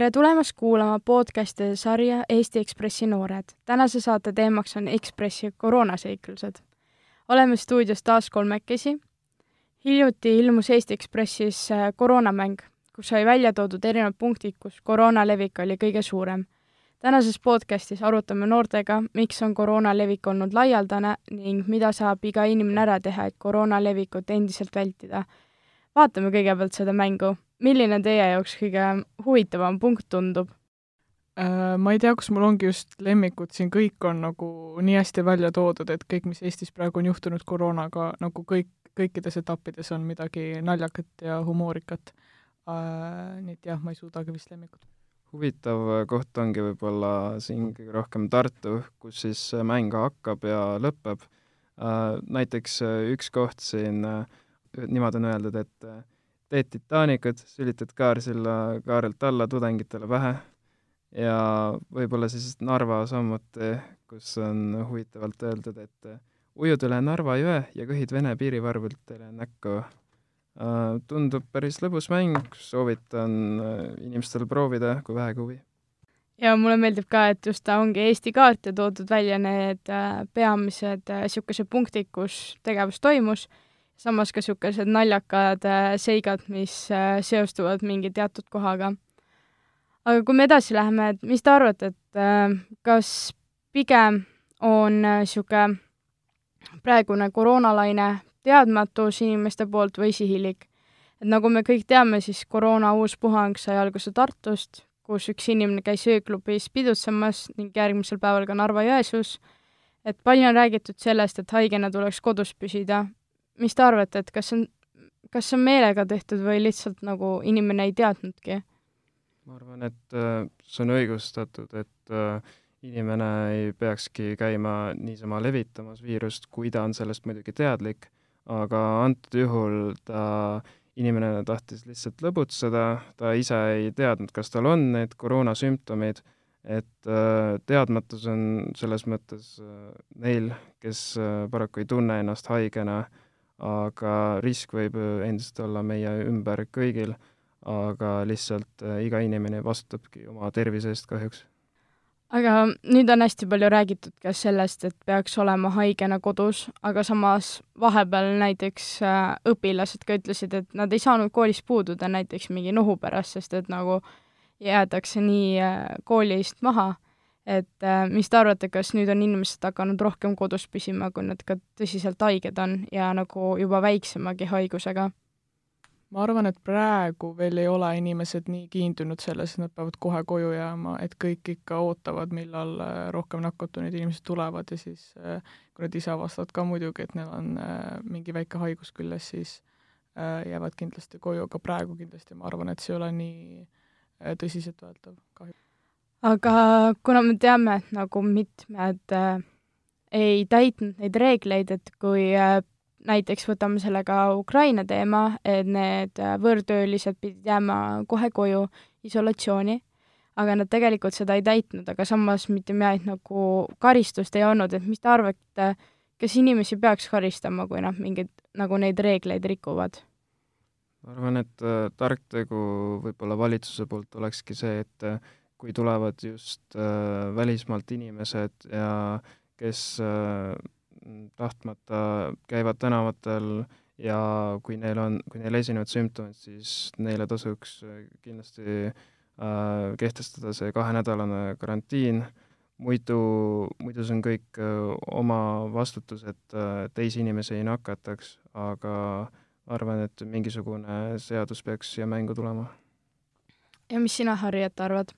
tere tulemast kuulama podcastide sarja Eesti Ekspressi noored. tänase saate teemaks on Ekspressi koroonaseiklused. oleme stuudios taas kolmekesi. hiljuti ilmus Eesti Ekspressis äh, koroonamäng, kus sai välja toodud erinevad punktid, kus koroona levik oli kõige suurem. tänases podcastis arutame noortega, miks on koroona levik olnud laialdane ning mida saab iga inimene ära teha, et koroona levikut endiselt vältida. vaatame kõigepealt seda mängu milline teie jaoks kõige huvitavam punkt tundub? Äh, ma ei tea, kas mul ongi just lemmikud, siin kõik on nagu nii hästi välja toodud, et kõik, mis Eestis praegu on juhtunud koroonaga, nagu kõik, kõikides etappides on midagi naljakat ja humoorikat. Äh, nii et jah, ma ei suudagi vist lemmikut. huvitav koht ongi võib-olla siin kõige rohkem Tartu, kus siis mäng hakkab ja lõpeb. Äh, näiteks üks koht siin, niimoodi on öeldud, et teed Titanicut, sülitad kaarsilla kaarelt alla tudengitele pähe ja võib-olla siis Narva samuti, kus on huvitavalt öeldud, et ujud üle Narva jõe ja kõhid Vene piirivarvulitele näkku. Äh, tundub päris lõbus mäng, soovitan äh, inimestel proovida, kui vähegi huvi. ja mulle meeldib ka, et just ta ongi Eesti kaart ja toodud välja need äh, peamised niisugused punktid, kus tegevus toimus samas ka niisugused naljakad äh, seigad, mis äh, seostuvad mingi teatud kohaga. aga kui me edasi läheme, et mis te arvate, et äh, kas pigem on niisugune praegune koroonalaine teadmatus inimeste poolt või sihilik? et nagu me kõik teame, siis koroona uus puhang sai alguse Tartust, kus üks inimene käis ööklubis pidutsemas ning järgmisel päeval ka Narva-Jõesuus, et palju on räägitud sellest, et haigena tuleks kodus püsida mis te arvate, et kas on, kas see on meelega tehtud või lihtsalt nagu inimene ei teadnudki? ma arvan, et äh, see on õigustatud, et äh, inimene ei peakski käima niisama levitamas viirust, kui ta on sellest muidugi teadlik, aga antud juhul ta, inimene tahtis lihtsalt lõbutseda, ta ise ei teadnud, kas tal on need koroonasümptomid, et äh, teadmatus on selles mõttes neil, kes paraku ei tunne ennast haigena aga risk võib endiselt olla meie ümber kõigil, aga lihtsalt äh, iga inimene vastutabki oma tervise eest kahjuks. aga nüüd on hästi palju räägitud ka sellest, et peaks olema haigena kodus, aga samas vahepeal näiteks äh, õpilased ka ütlesid, et nad ei saanud koolist puududa näiteks mingi nohu pärast, sest et nagu jäädakse nii äh, koolist maha et äh, mis te arvate, kas nüüd on inimesed hakanud rohkem kodus püsima, kui nad ka tõsiselt haiged on ja nagu juba väiksemagi haigusega? ma arvan, et praegu veel ei ole inimesed nii kiindunud selles, et nad peavad kohe koju jääma, et kõik ikka ootavad, millal äh, rohkem nakatunud inimesed tulevad ja siis äh, kui nad ise avastavad ka muidugi, et neil on mingi väike haigus küljes, siis jäävad kindlasti koju, aga praegu kindlasti ma arvan, et see ei ole nii tõsiseltvõetav kahjuks aga kuna me teame, et nagu mitmed äh, ei täitnud neid reegleid, et kui äh, näiteks võtame selle ka Ukraina teema, et need äh, võõrtöölised pidid jääma kohe koju isolatsiooni, aga nad tegelikult seda ei täitnud, aga samas mitte mingit nagu karistust ei olnud, et mis te arvate, kas inimesi peaks karistama, kui nad mingeid nagu neid reegleid rikuvad? ma arvan, et äh, tark tegu võib-olla valitsuse poolt olekski see, et äh, kui tulevad just äh, välismaalt inimesed ja kes äh, tahtmata käivad tänavatel ja kui neil on, kui neil esinevad sümptomid, siis neile tasuks äh, kindlasti äh, kehtestada see kahenädalane karantiin, muidu, muidu see on kõik äh, oma vastutus, et äh, teisi inimesi ei nakataks, aga arvan, et mingisugune seadus peaks siia mängu tulema. ja mis sina, Harri, et arvad?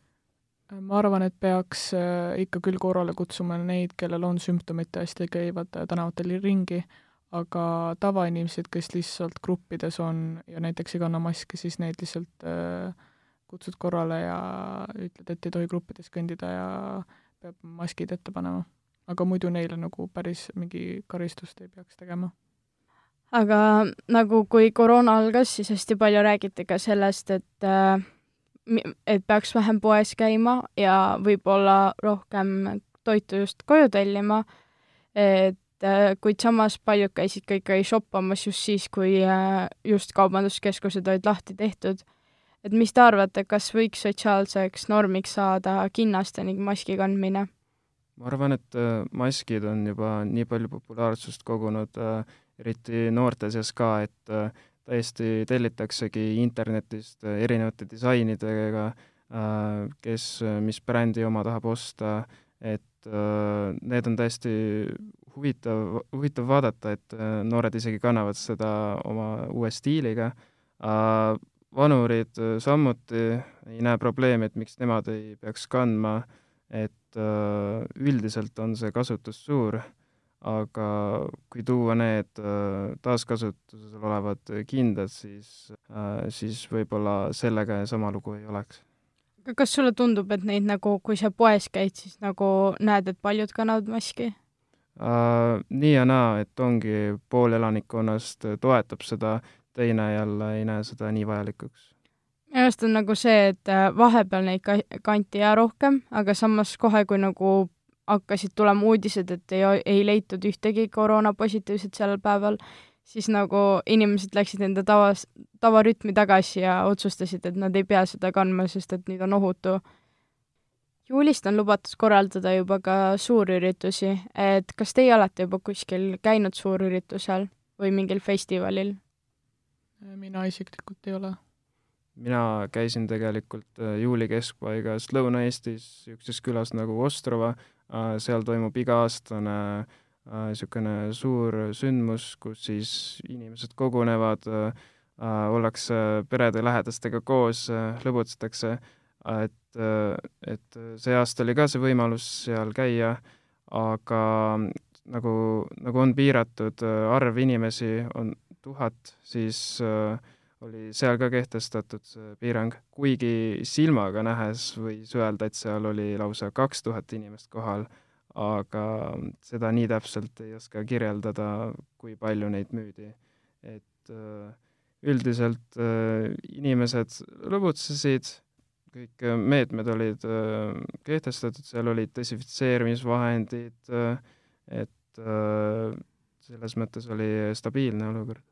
Ma arvan, et peaks äh, ikka küll korrale kutsuma neid, kellel on sümptomid tõesti, käivad äh, tänavatel ringi, aga tavainimesed, kes lihtsalt gruppides on ja näiteks ei kanna maski, siis neid lihtsalt äh, kutsud korrale ja ütled, et ei tohi gruppides kõndida ja peab maskid ette panema. aga muidu neile nagu päris mingi karistust ei peaks tegema aga nagu kui koroona algas, siis hästi palju räägiti ka sellest, et äh, et peaks vähem poes käima ja võib-olla rohkem toitu just koju tellima, et äh, kuid samas paljud käisid ka ikkagi shoppamas just siis, kui äh, just kaubanduskeskused olid lahti tehtud. et mis te arvate, kas võiks sotsiaalseks normiks saada kinnaste ning maski kandmine? ma arvan, et äh, maskid on juba nii palju populaarsust kogunud, eriti noorte seas ka, et täiesti tellitaksegi internetist erinevate disainidega, kes mis brändi oma tahab osta, et need on täiesti huvitav, huvitav vaadata, et noored isegi kannavad seda oma uue stiiliga, vanurid samuti ei näe probleemi, et miks nemad ei peaks kandma, et Äh, üldiselt on see kasutus suur, aga kui tuua need äh, taaskasutusel olevad kindad, siis, äh, siis võib-olla sellega sama lugu ei oleks. aga kas sulle tundub, et neid nagu, kui sa poes käid, siis nagu näed, et paljud kannavad maski? Uh, nii ja naa, et ongi pool elanikkonnast toetab seda, teine jälle ei näe seda nii vajalikuks minu arust on nagu see, et vahepeal neid ka-, kanti ja rohkem, aga samas kohe, kui nagu hakkasid tulema uudised, et ei, ei leitud ühtegi koroonapositiivset sellel päeval, siis nagu inimesed läksid enda tavas, tavarütmi tagasi ja otsustasid, et nad ei pea seda kandma, sest et nüüd on ohutu. juulist on lubatud korraldada juba ka suurüritusi, et kas teie olete juba kuskil käinud suurüritusel või mingil festivalil? mina isiklikult ei ole mina käisin tegelikult äh, juuli keskpaigas Lõuna-Eestis niisuguses külas nagu Ostrova, seal toimub iga-aastane niisugune äh, suur sündmus, kus siis inimesed kogunevad, ollakse perede lähedastega koos, lõbutsetakse, et, et see aasta oli ka see võimalus seal käia, aga nagu, nagu on piiratud arv inimesi, on tuhat, siis äh, oli seal ka kehtestatud see piirang, kuigi silmaga nähes võis öelda, et seal oli lausa kaks tuhat inimest kohal, aga seda nii täpselt ei oska kirjeldada, kui palju neid müüdi. et äh, üldiselt äh, inimesed lõbutsesid, kõik meetmed olid äh, kehtestatud, seal olid desinfitseerimisvahendid, et selles mõttes oli stabiilne olukord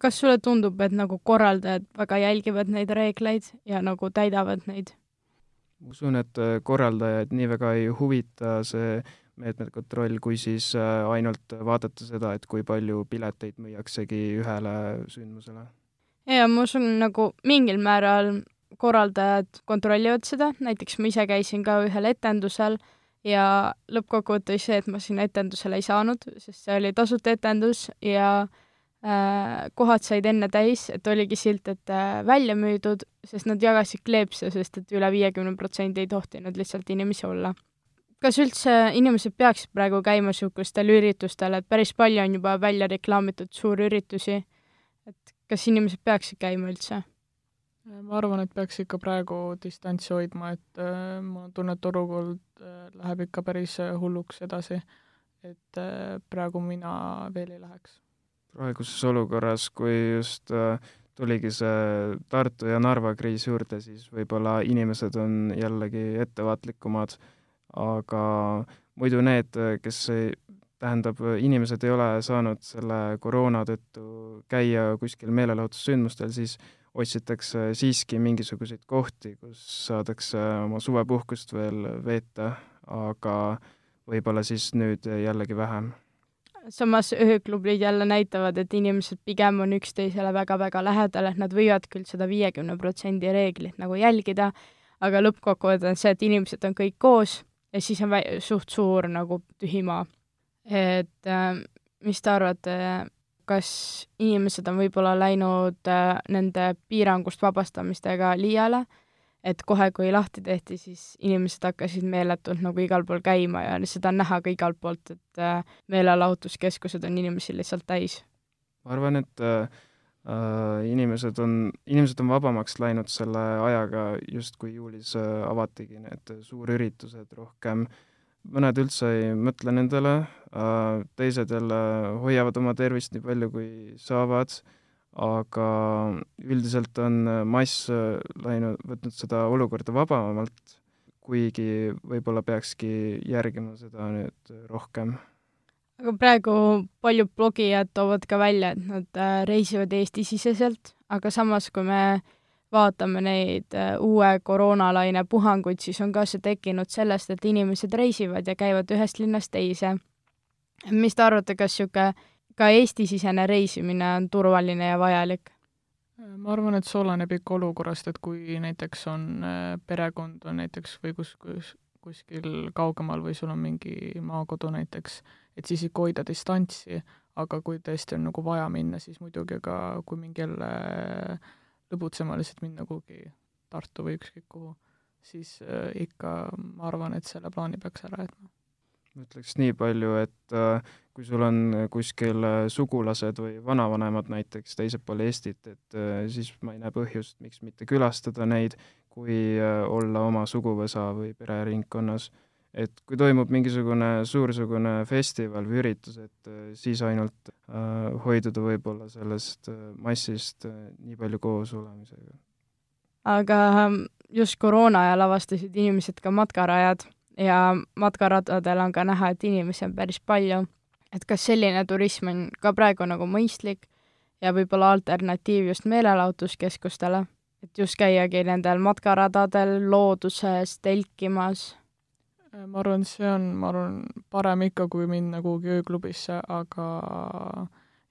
kas sulle tundub, et nagu korraldajad väga jälgivad neid reegleid ja nagu täidavad neid? ma usun, et äh, korraldajaid nii väga ei huvita see meetmete kontroll, kui siis äh, ainult vaadata seda, et kui palju pileteid müüaksegi ühele sündmusele. ja ma usun, nagu mingil määral korraldajad kontrollivad seda, näiteks ma ise käisin ka ühel etendusel ja lõppkokkuvõttes see, et ma sinna etendusele ei saanud, sest see oli tasuta etendus ja äh, Äh, kohad said enne täis, et oligi silt, et äh, välja müüdud, sest nad jagasid kleepse, sest et üle viiekümne protsendi ei tohtinud lihtsalt inimesi olla. kas üldse inimesed peaksid praegu käima niisugustel üritustel, et päris palju on juba välja reklaamitud suurüritusi, et kas inimesed peaksid käima üldse? ma arvan, et peaks ikka praegu distantsi hoidma, et äh, ma tunnen, et olukord äh, läheb ikka päris äh, hulluks edasi. et äh, praegu mina veel ei läheks praeguses olukorras, kui just äh, tuligi see Tartu ja Narva kriis juurde, siis võib-olla inimesed on jällegi ettevaatlikumad, aga muidu need, kes ei, tähendab, inimesed ei ole saanud selle koroona tõttu käia kuskil meelelahutussündmustel, siis otsitakse siiski mingisuguseid kohti, kus saadakse oma suvepuhkust veel veeta, aga võib-olla siis nüüd jällegi vähem samas ööklubid jälle näitavad, et inimesed pigem on üksteisele väga-väga lähedal, et nad võivad küll seda viiekümne protsendi reeglit nagu jälgida, aga lõppkokkuvõte on see, et inimesed on kõik koos ja siis on vä-, suht suur nagu tühimaa. et äh, mis te arvate, kas inimesed on võib-olla läinud äh, nende piirangust vabastamistega liiale äh, et kohe, kui lahti tehti, siis inimesed hakkasid meeletult nagu igal pool käima ja seda on näha ka igalt poolt, et äh, meelelahutuskeskused on inimesi lihtsalt täis. ma arvan, et äh, äh, inimesed on, inimesed on vabamaks läinud selle ajaga, just kui juulis äh, avatigi need suurüritused rohkem, mõned üldse ei mõtle nendele äh,, teised jälle hoiavad oma tervist nii palju, kui saavad äh,, aga üldiselt on mass läinud, võtnud seda olukorda vabamalt, kuigi võib-olla peakski järgima seda nüüd rohkem. aga praegu paljud blogijad toovad ka välja, et nad äh, reisivad Eesti-siseselt, aga samas, kui me vaatame neid äh, uue koroonalaine puhanguid, siis on ka see tekkinud sellest, et inimesed reisivad ja käivad ühest linnast teise. mis te arvate, kas niisugune ka Eesti-sisene reisimine on turvaline ja vajalik? ma arvan, et see oleneb ikka olukorrast, et kui näiteks on äh, perekond on näiteks või kus, kus, kuskil kaugemal või sul on mingi maakodu näiteks, et siis ikka hoida distantsi, aga kui tõesti on nagu vaja minna, siis muidugi ka kui mingi jälle lõbutsema lihtsalt minna kuhugi Tartu või ükskõik kuhu, siis äh, ikka ma arvan, et selle plaani peaks ära jätma ma ütleks nii palju, et äh, kui sul on kuskil äh, sugulased või vanavanemad näiteks teisel pool Eestit, et äh, siis ma ei näe põhjust, miks mitte külastada neid, kui olla oma suguvõsa või pereringkonnas. et kui toimub mingisugune suursugune festival või üritus, et siis ainult hoiduda võib-olla sellest massist nii palju koos olemisega. aga ähm, just koroona ajal avastasid inimesed ka matkarajad ja matkaradadel on ka näha, et inimesi on päris palju. et kas selline turism on ka praegu nagu mõistlik ja võib-olla alternatiiv just meelelahutuskeskustele, et just käiagi nendel matkaradadel looduses telkimas? ma arvan, see on, ma arvan, parem ikka, kui minna kuhugi ööklubisse, aga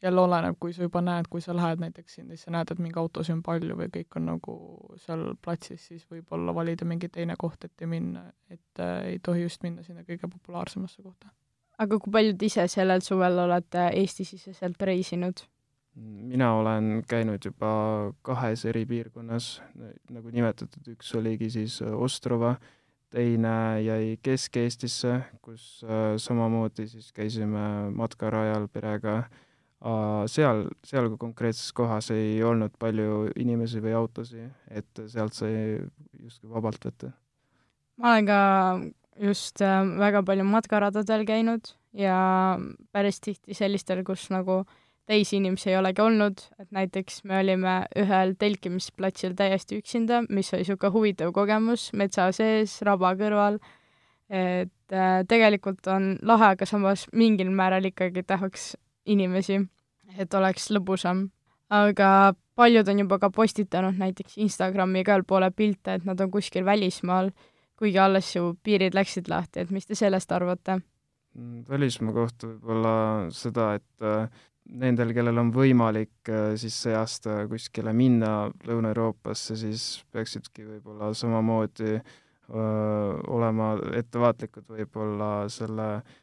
jälle oleneb, kui sa juba näed, kui sa lähed näiteks sinna, siis sa näed, et mingi autosid on palju või kõik on nagu seal platsis, siis võib-olla valida mingi teine koht, et ei minna, et äh, ei tohi just minna sinna kõige populaarsemasse kohta. aga kui palju te ise sellel suvel olete Eesti-siseselt reisinud? mina olen käinud juba kahes eri piirkonnas, nagu nimetatud, üks oligi siis Ostrova, teine jäi Kesk-Eestisse, kus äh, samamoodi siis käisime matkarajal perega äh, seal, seal konkreetses kohas ei olnud palju inimesi või autosid, et sealt sai justkui vabalt võtta. ma olen ka just äh, väga palju matkaradadel käinud ja päris tihti sellistel, kus nagu teisi inimesi ei olegi olnud, et näiteks me olime ühel telkimisplatsil täiesti üksinda, mis oli niisugune huvitav kogemus metsa sees, raba kõrval, et äh, tegelikult on lahe, aga samas mingil määral ikkagi tahaks inimesi, et oleks lõbusam. aga paljud on juba ka postitanud näiteks Instagrami igal poole pilte, et nad on kuskil välismaal, kuigi alles ju piirid läksid lahti, et mis te sellest arvate? Mm, välismaa kohta võib-olla seda, et äh, nendel, kellel on võimalik äh, siis see aasta kuskile minna Lõuna-Euroopasse, siis peaksidki võib-olla samamoodi öö, äh, olema ettevaatlikud võib-olla selle öö,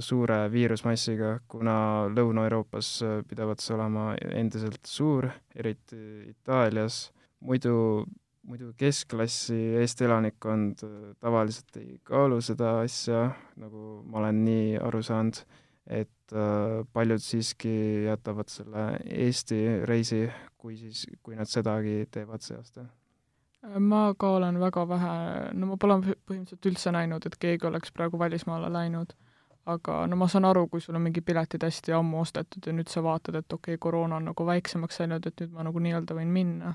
suure viirusmassiga, kuna Lõuna-Euroopas äh, pidavat see olema endiselt suur, eriti Itaalias, muidu, muidu keskklassi Eesti elanikkond äh, tavaliselt ei kaalu seda asja, nagu ma olen nii aru saanud, et paljud siiski jätavad selle Eesti reisi, kui siis, kui nad sedagi teevad see aasta. Ma ka olen väga vähe, no ma pole põhimõtteliselt üldse näinud, et keegi oleks praegu välismaale läinud aga no ma saan aru, kui sul on mingi piletid hästi ammu ostetud ja nüüd sa vaatad, et okei okay,, koroona on nagu väiksemaks läinud, et nüüd ma nagu nii-öelda võin minna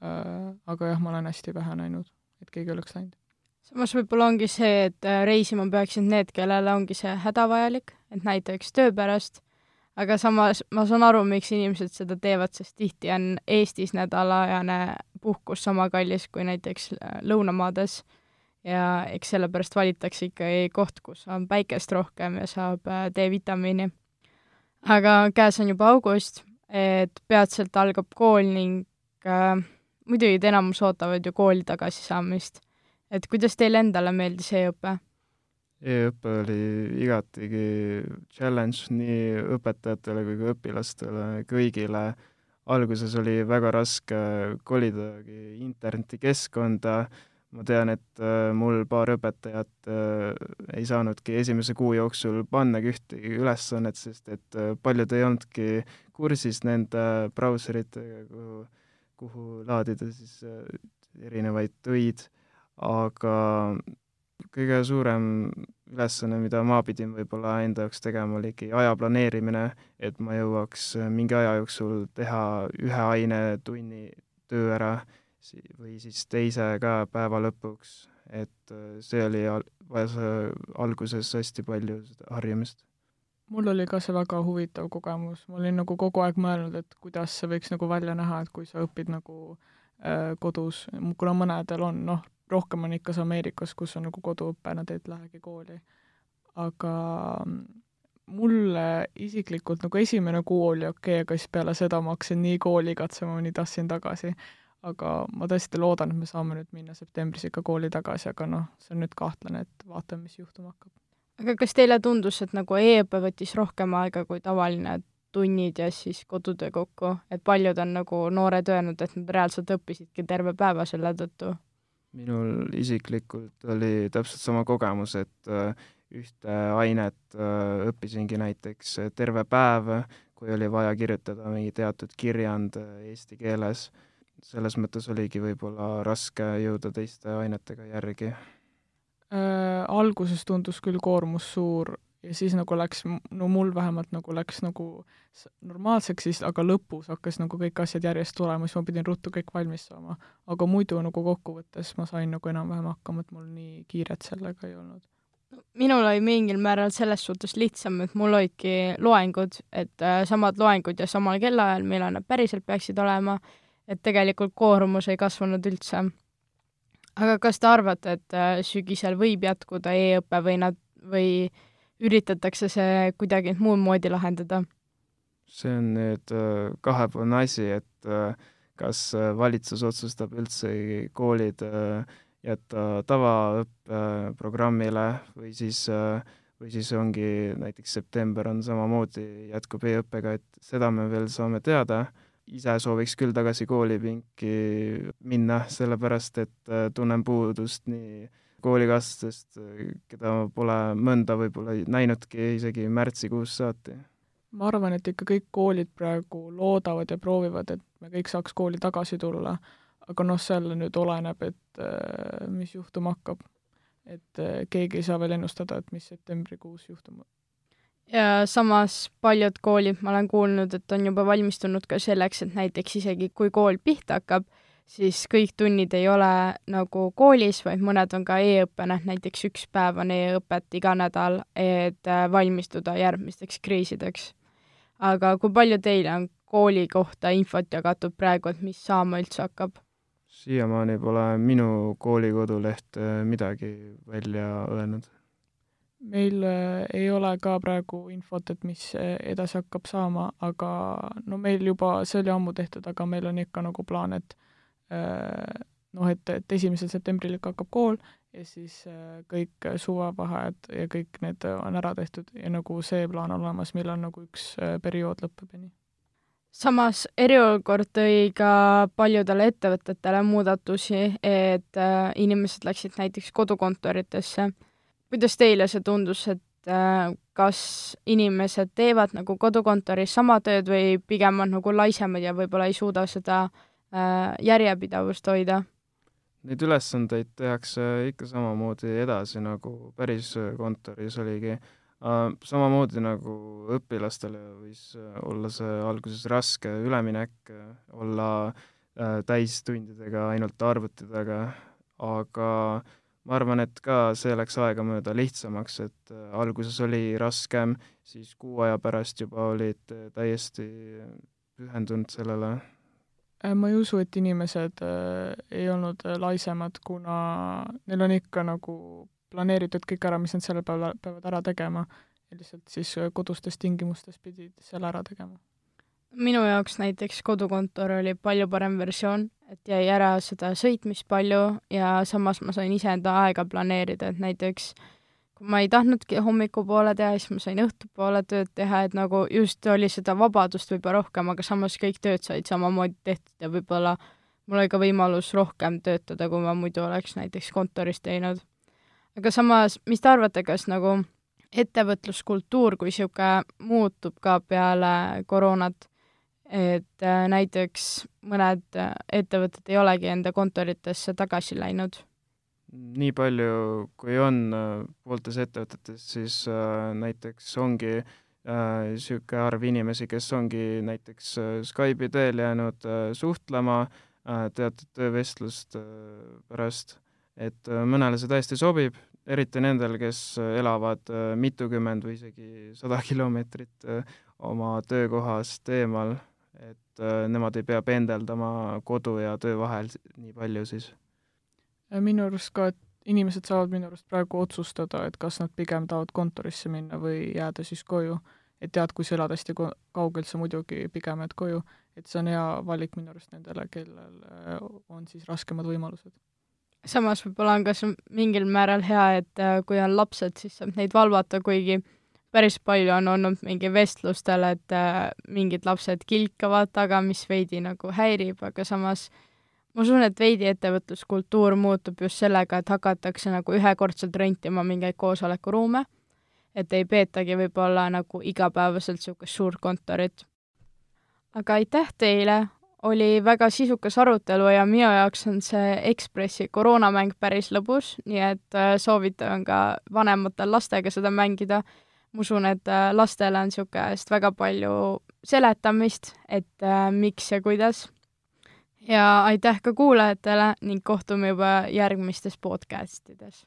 äh,. aga jah, ma olen hästi vähe näinud, et keegi oleks läinud. samas võib-olla ongi see, et äh, reisima peaksid need, kellele ongi see hädavajalik, et näiteks töö pärast, aga samas ma saan aru, miks inimesed seda teevad, sest tihti on Eestis nädalajane puhkus sama kallis kui näiteks äh, lõunamaades ja eks sellepärast valitakse ikkagi koht, kus on päikest rohkem ja saab äh, D-vitamiini. aga käes on juba august, et peatselt algab kool ning äh, muidugi enamus ootavad ju kooli tagasisaamist. et kuidas teile endale meeldis e-õpe? E-õpe oli igatigi challenge nii õpetajatele kui ka õpilastele, kõigile. alguses oli väga raske kolidagi internetikeskkonda ma tean, et äh, mul paar õpetajat äh, ei saanudki esimese kuu jooksul pannagi ühtegi ülesannet, sest et äh, paljud ei olnudki kursis nende brauseritega, kuhu, kuhu laadida siis erinevaid töid, aga kõige suurem ülesanne, mida ma pidin võib-olla enda jaoks tegema, oligi aja planeerimine, et ma jõuaks mingi aja jooksul teha ühe ainetunni töö ära või siis teise ka päeva lõpuks, et äh, see oli al-, vajas alguses hästi palju seda harjumist. mul oli ka see väga huvitav kogemus, ma olin nagu kogu aeg mõelnud, et kuidas see võiks nagu välja näha, et kui sa õpid nagu kodus, kuna mõnedel on, noh, rohkem on ikka see Ameerikas, kus on nagu koduõpe, nad ei lähegi kooli. aga mm, mulle isiklikult nagu esimene kuu oli okei okay,, aga siis peale seda ma hakkasin nii kooli igatsema, nii tahtsin tagasi. Aga ma tõesti loodan, et me saame nüüd minna septembris ikka kooli tagasi, aga noh, see on nüüd kahtlane, et vaatame, mis juhtuma hakkab. aga kas teile tundus, et nagu e-õpe võttis rohkem aega kui tavaline tunnid ja siis kodutöö kokku, et paljud on nagu noored öelnud, et nad reaalselt õppisidki terve päeva selle tõttu? minul isiklikult oli täpselt sama kogemus, et äh, ühte ainet äh, õppisingi näiteks äh, terve päev, kui oli vaja kirjutada mingi teatud kirjand eesti keeles. Selles mõttes oligi võib-olla raske jõuda teiste ainetega järgi äh,. alguses tundus küll koormus suur ja siis nagu läks, no mul vähemalt nagu läks nagu normaalseks siis, aga lõpus hakkas nagu kõik asjad järjest tulema, siis ma pidin ruttu kõik valmis saama. aga muidu nagu kokkuvõttes ma sain nagu enam-vähem hakkama, et mul nii kiiret sellega ei olnud. minul oli mingil määral selles suhtes lihtsam, et mul olidki loengud, et äh, samad loengud ja samal kellaajal, millal nad päriselt peaksid olema, et tegelikult koormus ei kasvanud üldse. aga kas te arvate, et äh, sügisel võib jätkuda e-õpe või nad, või üritatakse see kuidagi muud moodi lahendada? see on nüüd äh, kahepoolne asi, et äh, kas valitsus otsustab üldse koolid jätta tavaõppeprogrammile või siis, või siis ongi näiteks september on samamoodi, jätkub e-õppega, et seda me veel saame teada. Ise sooviks küll tagasi koolipinki minna, sellepärast et tunnen puudust nii koolikaaslastest, keda pole mõnda võib-olla näinudki isegi märtsikuust saati? ma arvan, et ikka kõik koolid praegu loodavad ja proovivad, et me kõik saaks kooli tagasi tulla, aga noh, seal nüüd oleneb, et äh, mis juhtuma hakkab. et äh, keegi ei saa veel ennustada, et mis septembrikuus juhtuma ja samas paljud koolid, ma olen kuulnud, et on juba valmistunud ka selleks, et näiteks isegi kui kool pihta hakkab, siis kõik tunnid ei ole nagu koolis, vaid mõned on ka e-õppena, näiteks üks päev on e-õpet iga nädal, et äh, valmistuda järgmisteks kriisideks. aga kui palju teile on kooli kohta infot jagatud praegu, et mis saama üldse hakkab? siiamaani pole minu kooli koduleht äh, midagi välja öelnud. Meil äh, ei ole ka praegu infot, et mis edasi hakkab saama, aga no meil juba, see oli ammu tehtud, aga meil on ikka nagu plaan, et Äh, noh, et, et esimesel septembril ikka hakkab kool ja siis äh, kõik suvevaheajad ja kõik need on ära tehtud ja nagu see plaan on olemas, millal nagu üks äh, periood lõpeb ja nii. samas eriolukord tõi ka paljudele ettevõtetele muudatusi, et inimesed läksid näiteks kodukontoritesse. Kuidas teile see tundus, et kas inimesed teevad nagu kodukontoris sama tööd või pigem on nagu laisemad ja võib-olla ei suuda seda äh, Äh, järjepidavust hoida? Neid ülesandeid tehakse ikka samamoodi edasi, nagu päris kontoris oligi. Äh, samamoodi nagu õpilastele võis olla see alguses raske üleminek, olla äh, täistundidega ainult arvuti taga, aga ma arvan, et ka see läks aegamööda lihtsamaks, et alguses oli raskem, siis kuu aja pärast juba olid täiesti pühendunud sellele Äh, ma ei usu, et inimesed äh, ei olnud äh, laisemad, kuna neil on ikka nagu planeeritud kõik ära, mis nad sellel päeval peavad ära tegema ja lihtsalt siis kodustes tingimustes pidid selle ära tegema. Minu jaoks näiteks kodukontor oli palju parem versioon, et jäi ära seda sõitmist palju ja samas ma sain iseenda aega planeerida, et näiteks kui ma ei tahtnudki hommikupoole teha, siis ma sain õhtupoole tööd teha, et nagu just oli seda vabadust võib-olla rohkem, aga samas kõik tööd said samamoodi tehtud ja võib-olla mul oli ka võimalus rohkem töötada, kui ma muidu oleks näiteks kontoris teinud. aga samas, mis te arvate, kas nagu ettevõtluskultuur kui niisugune muutub ka peale koroonat, et äh, näiteks mõned äh, ettevõtted ei olegi enda kontoritesse tagasi läinud. Nii palju, kui on äh, pooltes ettevõtetes, siis näiteks ongi niisugune arv inimesi, kes ongi näiteks Skype'i teel jäänud suhtlema teatud töövestluste pärast, et mõnele see täiesti sobib, eriti nendel, kes elavad mitukümmend või isegi sada kilomeetrit oma töökohast eemal, et äh, nemad ei pea pendeldama kodu ja töö vahel nii palju siis. minu arust ka, et inimesed saavad minu arust praegu otsustada, et kas nad pigem tahavad kontorisse minna või jääda siis koju. et tead, kui sa elad hästi kaugel, sa muidugi pigem jääd koju, et see on hea valik minu arust nendele, kellel äh, on siis raskemad võimalused. samas võib-olla on ka see mingil määral hea, et äh, kui on lapsed, siis saab neid valvata, kuigi päris palju on olnud mingi vestlustel, et äh, mingid lapsed kilkavad taga, mis veidi nagu häirib, aga samas ma usun, et veidi ettevõtluskultuur muutub just sellega, et hakatakse nagu ühekordselt rentima mingeid koosolekuruume, et ei peetagi võib-olla nagu igapäevaselt niisugust suurt kontorit. aga aitäh teile, oli väga sisukas arutelu ja minu jaoks on see Ekspressi koroonamäng päris lõbus, nii et äh, soovitan ka vanematel lastega seda mängida ma usun, et äh, lastele on niisugust väga palju seletamist, et äh, miks ja kuidas. ja aitäh ka kuulajatele ning kohtume juba järgmistes podcastides.